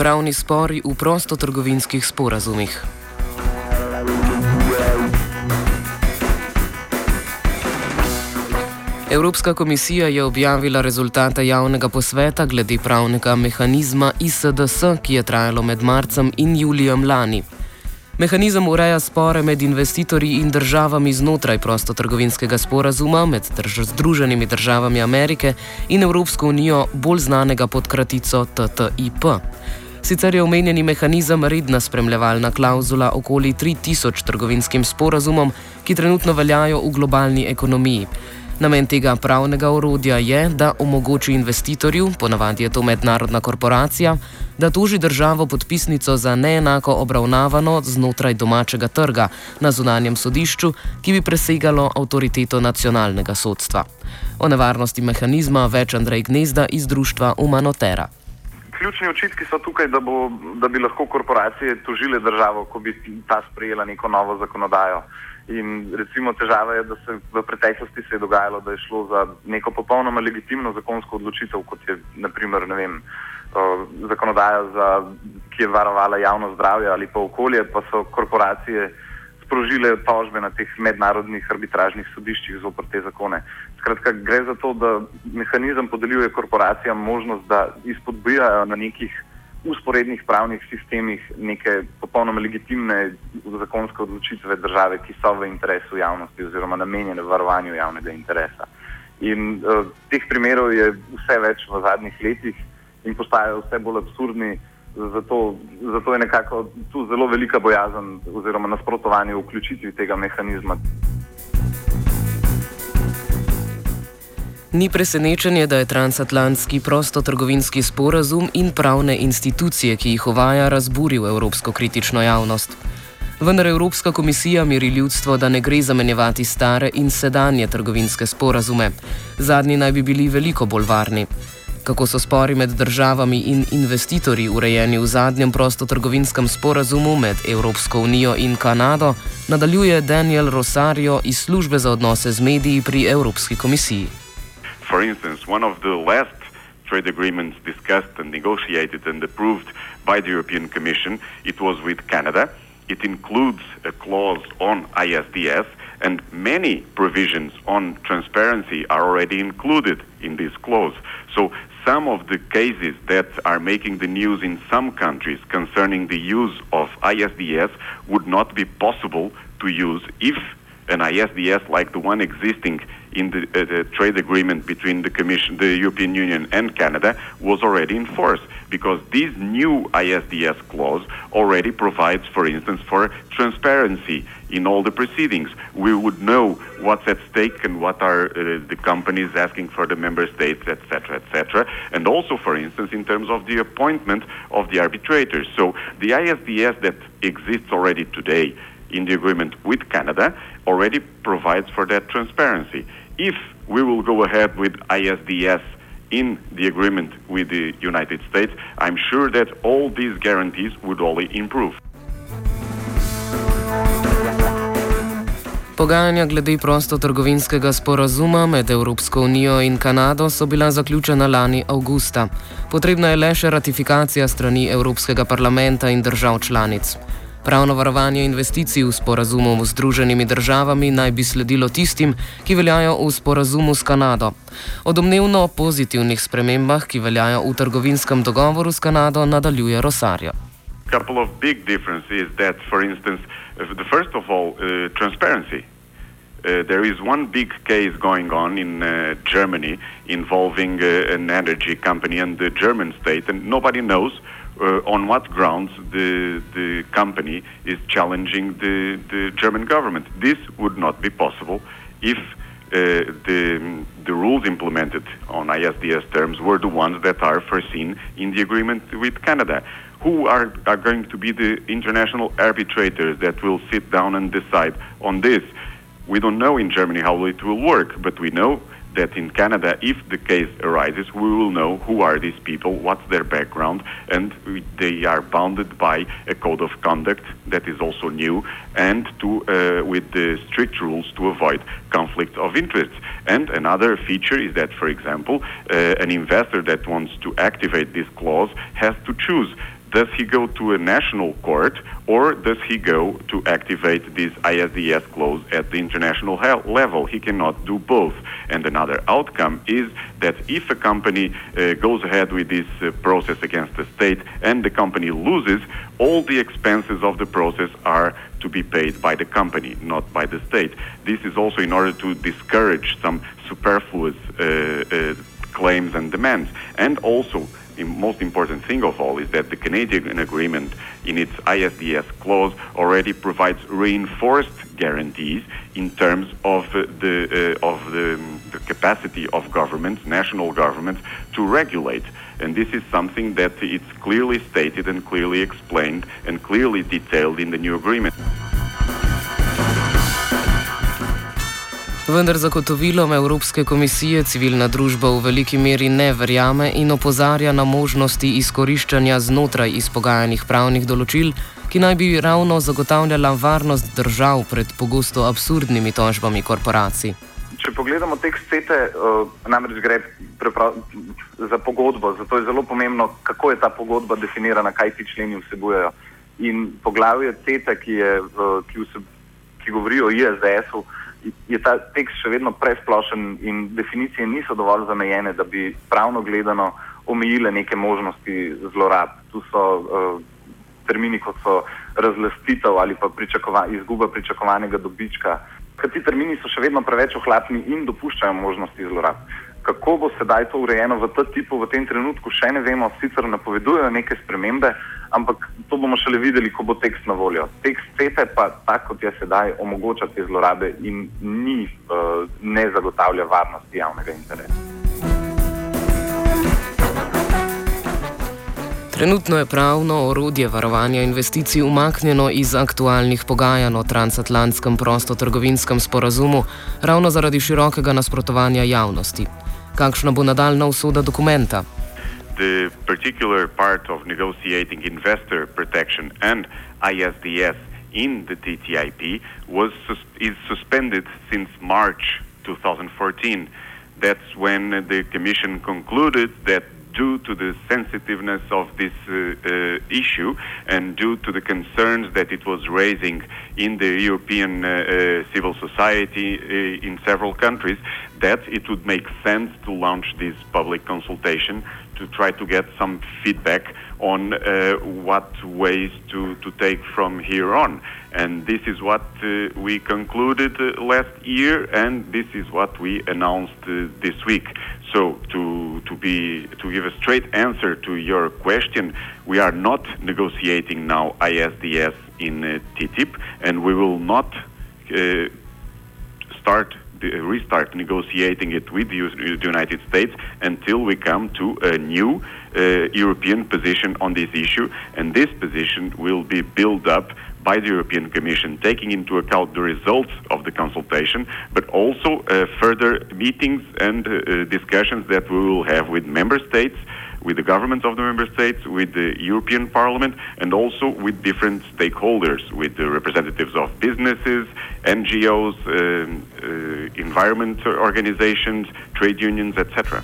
pravni spori v prostotrgovinskih sporazumih. Evropska komisija je objavila rezultate javnega posveta glede pravnega mehanizma ISDS, ki je trajalo med marcem in julijem lani. Mehanizem ureja spore med investitorji in državami znotraj prostotrgovinskega sporazuma med drž Združenimi državami Amerike in Evropsko unijo, bolj znanega pod kratico TTIP. Sicer je omenjeni mehanizem redna spremljevalna klauzula okoli 3000 trgovinskim sporazumom, ki trenutno veljajo v globalni ekonomiji. Namen tega pravnega orodja je, da omogoči investitorju, ponavadi je to mednarodna korporacija, da toži državo podpisnico za neenako obravnavano znotraj domačega trga na zunanjem sodišču, ki bi presegalo avtoriteto nacionalnega sodstva. O nevarnosti mehanizma več Andrej Gnezda iz društva Umanotera. Ključni očitki so tukaj, da, bo, da bi lahko korporacije tožile državo, ko bi ta sprejela neko novo zakonodajo. In recimo težava je, da se v preteklosti se je dogajalo, da je šlo za neko popolnoma legitimno zakonsko odločitev, kot je naprimer, vem, zakonodaja, za, ki je varovala javno zdravje ali pa okolje, pa so korporacije sprožile tožbe na teh mednarodnih arbitražnih sodiščih zopr te zakone. Skratka, gre za to, da mehanizem podeljuje korporacijam možnost, da izpodbijajo na nekih usporednih pravnih sistemih neke popolnoma legitimne zakonske odločitve države, ki so v interesu javnosti oziroma namenjene varovanju javnega interesa. In uh, teh primerov je vse več v zadnjih letih in postajajo vse bolj absurdni, zato, zato je nekako tu zelo velika bojazen oziroma nasprotovanje vključitvi tega mehanizma. Ni presenečenje, da je transatlantski prostotrgovinski sporazum in pravne institucije, ki jih uvaja, razburil evropsko kritično javnost. Vendar Evropska komisija miri ljudstvo, da ne gre zamenjevati stare in sedanje trgovinske sporazume. Zadnji naj bi bili veliko bolj varni. Kako so spori med državami in investitorji urejeni v zadnjem prostotrgovinskem sporazumu med Evropsko unijo in Kanado, nadaljuje Daniel Rosario iz službe za odnose z mediji pri Evropski komisiji. For instance, one of the last trade agreements discussed and negotiated and approved by the European Commission, it was with Canada. It includes a clause on ISDS, and many provisions on transparency are already included in this clause. So some of the cases that are making the news in some countries concerning the use of ISDS would not be possible to use if an ISDS like the one existing in the, uh, the, trade agreement between the Commission, the European Union, and Canada was already in force because this new ISDS clause already provides, for instance, for transparency in all the proceedings. We would know what's at stake and what are uh, the companies asking for the member states, etc., etc., and also, for instance, in terms of the appointment of the arbitrators. So the ISDS that exists already today in the agreement with Canada already provides for that transparency. If we will go ahead with ISDS in the agreement with the United States, I'm sure that all these guarantees would only improve. Pogajanja glede prostotrgovinskega sporazuma med Evropsko unijo in Kanado so bila zaključena lani avgusta. Potrebna je le še ratifikacija strani Evropskega parlamenta in držav članic. Pravno varovanje investicij v sporazumu z Združenimi državami naj bi sledilo tistim, ki veljajo v sporazumu s Kanado. O domnevno pozitivnih spremembah, ki veljajo v trgovinskem dogovoru s Kanado, nadaljuje Rosario. Couple of big differences that, for instance, first of all, uh, transparency. Uh, there is one big case going on in uh, Germany involving uh, an energy company and the German state, and nobody knows uh, on what grounds the, the company is challenging the, the German government. This would not be possible if uh, the, the rules implemented on ISDS terms were the ones that are foreseen in the agreement with Canada. Who are, are going to be the international arbitrators that will sit down and decide on this? We don't know in Germany how it will work, but we know that in Canada, if the case arises, we will know who are these people, what's their background, and they are bounded by a code of conduct that is also new, and to uh, with the strict rules to avoid conflict of interest. And another feature is that, for example, uh, an investor that wants to activate this clause has to choose Does he go to a national court or does he go to activate this ISDS clause at the international level? He cannot do both. And another outcome is that if a company uh, goes ahead with this uh, process against the state and the company loses, all the expenses of the process are to be paid by the company, not by the state. This is also in order to discourage some superfluous uh, uh claims and demands, and also most important thing of all is that the Canadian agreement, in its ISDS clause, already provides reinforced guarantees in terms of uh, the uh, of the, the, capacity of governments, national governments, to regulate. And this is something that it's clearly stated and clearly explained and clearly detailed in the new agreement. Vendar zagotovilom Evropske komisije civilna družba v veliki meri ne verjame in opozarja na možnosti izkoriščanja znotraj izpogajanih pravnih določil, ki naj bi ravno zagotavljala varnost držav pred pogosto absurdnimi tožbami korporacij. Če pogledamo tekst CETE, uh, namreč gre za pogodbo, zato je zelo pomembno, kako je ta pogodba definirana, kaj ti členi vsebujejo. In poglavje CETE, ki, je, uh, ki, vse, ki govori o ISDS-u, je ta tekst še vedno presplošen in definicije niso dovolj zamejene, da bi pravno gledano omejile neke možnosti zlorab. Tu so uh, termini, kot so razlastitev ali pa pričakova, izguba pričakovanega dobička. Ti termini so še vedno preveč ohlapni in dopuščajo možnosti zlorab. Kako bo sedaj to urejeno v tem tipu, v tem trenutku, še ne vemo, sicer napovedujejo neke spremembe, ampak to bomo šele videli, ko bo tekst na voljo. Tekst CETE pa, tako kot je sedaj, omogoča te zlorabe in ni, uh, ne zagotavlja varnosti javnega interesa. Trenutno je pravno orodje varovanja investicij umaknjeno iz aktualnih pogajanj o transatlantskem prostotrgovinskem sporazumu, ravno zaradi širokega nasprotovanja javnosti. Kakšna bo nadaljna usoda dokumenta? the particular part of negotiating investor protection and ISDS in the TTIP was is suspended since March 2014. That's when the Commission concluded that due to the sensitiveness of this uh, uh, issue and due to the concerns that it was raising in the European uh, civil society in several countries, that it would make sense to launch this public consultation to try to get some feedback on uh, what ways to, to take from here on. And this is what uh, we concluded uh, last year, and this is what we announced uh, this week. So, to, to, be, to give a straight answer to your question, we are not negotiating now ISDS in uh, TTIP, and we will not uh, start restart negotiating it with the United States until we come to a new uh, European position on this issue. And this position will be built up by the European Commission, taking into account the results of the consultation, but also uh, further meetings and uh, discussions that we will have with member states with the governments of the member states, with the European Parliament, and also with different stakeholders, with the representatives of businesses, NGOs, um, uh, environment organizations, trade unions, etc.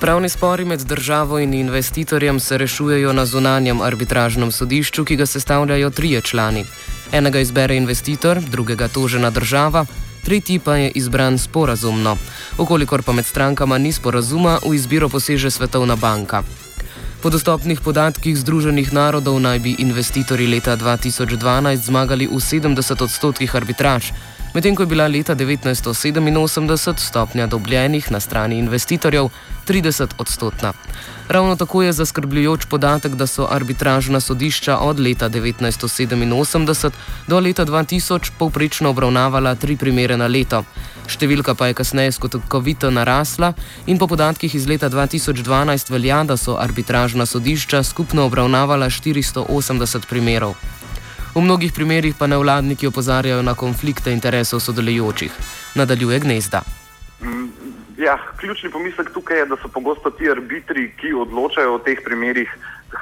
Pravni spori med državo in investitorjem se rešujejo na zunanjem arbitražnem sodišču, ki ga sestavljajo trije člani. Enega izbere investitor, drugega tožena država, tretji pa je izbran sporazumno. Okolikor pa med strankama ni sporazuma, v izbiro poseže Svetovna banka. Po dostopnih podatkih Združenih narodov naj bi investitorji leta 2012 zmagali v 70 odstotkih arbitraž, medtem ko je bila leta 1987 stopnja dobljenih na strani investitorjev 30 odstotna. Ravno tako je zaskrbljujoč podatek, da so arbitražna sodišča od leta 1987 do leta 2000 povprečno obravnavala tri primere na leto. Številka pa je kasneje skokovito narasla in po podatkih iz leta 2012 velja, da so arbitražna sodišča skupno obravnavala 480 primerov. V mnogih primerjih pa nevladniki opozarjajo na konflikte interesov sodelujočih. Nadaljuje gnezda. Mm, ja, ključni pomislek tukaj je, da so pogosto ti arbitri, ki odločajo o teh primerjih,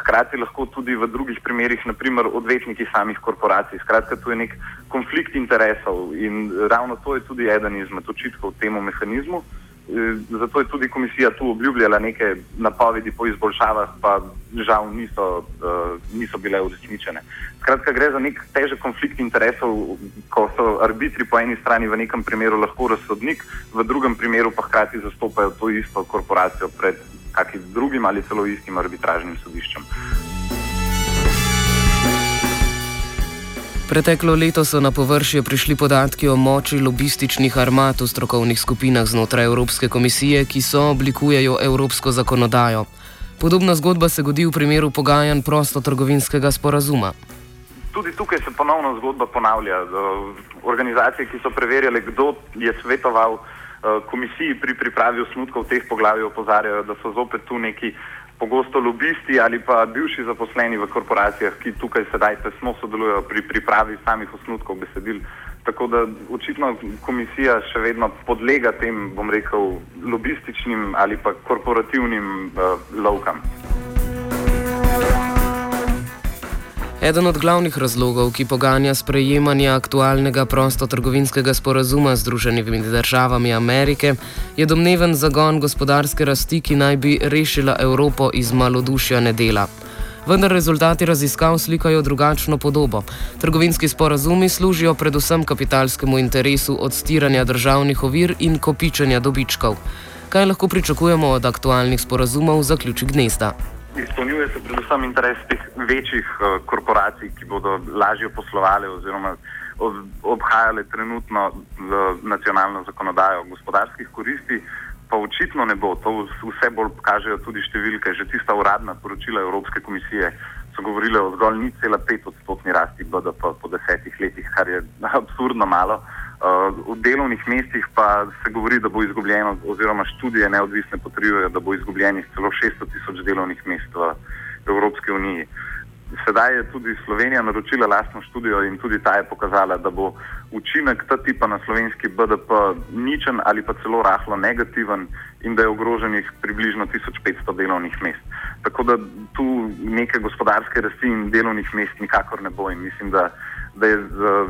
hkrati lahko tudi v drugih primerjih, naprimer odvetniki samih korporacij. Skratka, tu je nek konflikt interesov in ravno to je tudi eden izmed očitkov temu mehanizmu. Zato je tudi komisija tu obljubljala neke napovedi po izboljšavah, pa žal niso, niso bile uresničene. Skratka, gre za nek težek konflikt interesov, ko so arbitri po eni strani v nekem primeru lahko razsodnik, v drugem primeru pa hkrati zastopajo to isto korporacijo pred kakim drugim ali celo istim arbitražnim sodiščem. Preteklo leto so na površje prišli podatki o moči lobističnih armat v strokovnih skupinah znotraj Evropske komisije, ki so oblikujejo evropsko zakonodajo. Podobna zgodba se godi v primeru pogajanj prostotrgovinskega sporazuma. Tudi tukaj se ponovno zgodba ponavlja. Organizacije, ki so preverjale, kdo je svetoval eh, komisiji pri pripravi osnutkov teh poglavij, opozarjajo, da so zopet tu neki pogosto lobisti ali pa bivši zaposleni v korporacijah, ki tukaj sedaj tesno sodelujo pri pripravi samih osnutkov besedil. Tako da očitno komisija še vedno podlega tem, bom rekel, lobističnim ali pa korporativnim uh, lovkam. Eden od glavnih razlogov, ki poganja sprejemanje aktualnega prostotrgovinskega sporazuma z Združenimi državami Amerike, je domneven zagon gospodarske rasti, ki naj bi rešila Evropo iz malodušja nedela. Vendar rezultati raziskav slikajo drugačno podobo. Trgovinski sporazumi služijo predvsem kapitalskemu interesu odstiranja državnih ovir in kopičenja dobičkov. Kaj lahko pričakujemo od aktualnih sporazumov zaključi gnezda? Izpolnjuje se predvsem interes teh večjih uh, korporacij, ki bodo lažje poslovali oziroma ob, obhajale trenutno uh, nacionalno zakonodajo gospodarskih koristi, pa očitno ne bo. To vse bolj kažejo tudi številke. Že tista uradna poročila Evropske komisije so govorile o zgolj 0,5 odstotni rasti BDP po desetih letih, kar je absurdno malo. Uh, v delovnih mestih pa se govori, da bo izgubljeno, oziroma študije neodvisne potrjujejo, da bo izgubljenih celo 600 tisoč delovnih mest v Evropski uniji. Sedaj je tudi Slovenija naročila lastno študijo in tudi ta je pokazala, da bo učinek ta tipa na slovenski BDP ničen ali pa celo rahlo negativen in da je ogroženih približno 1500 delovnih mest. Tako da tu neke gospodarske rasti in delovnih mest nikakor ne bo in mislim, da, da je z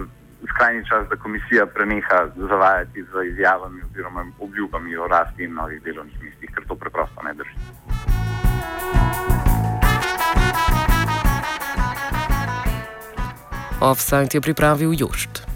skrajni čas, da komisija preneha zavajati z izjavami oziroma obljubami o rasti in novih delovnih mestih, ker to preprosto ne drži. Offside je pripravil Jošt.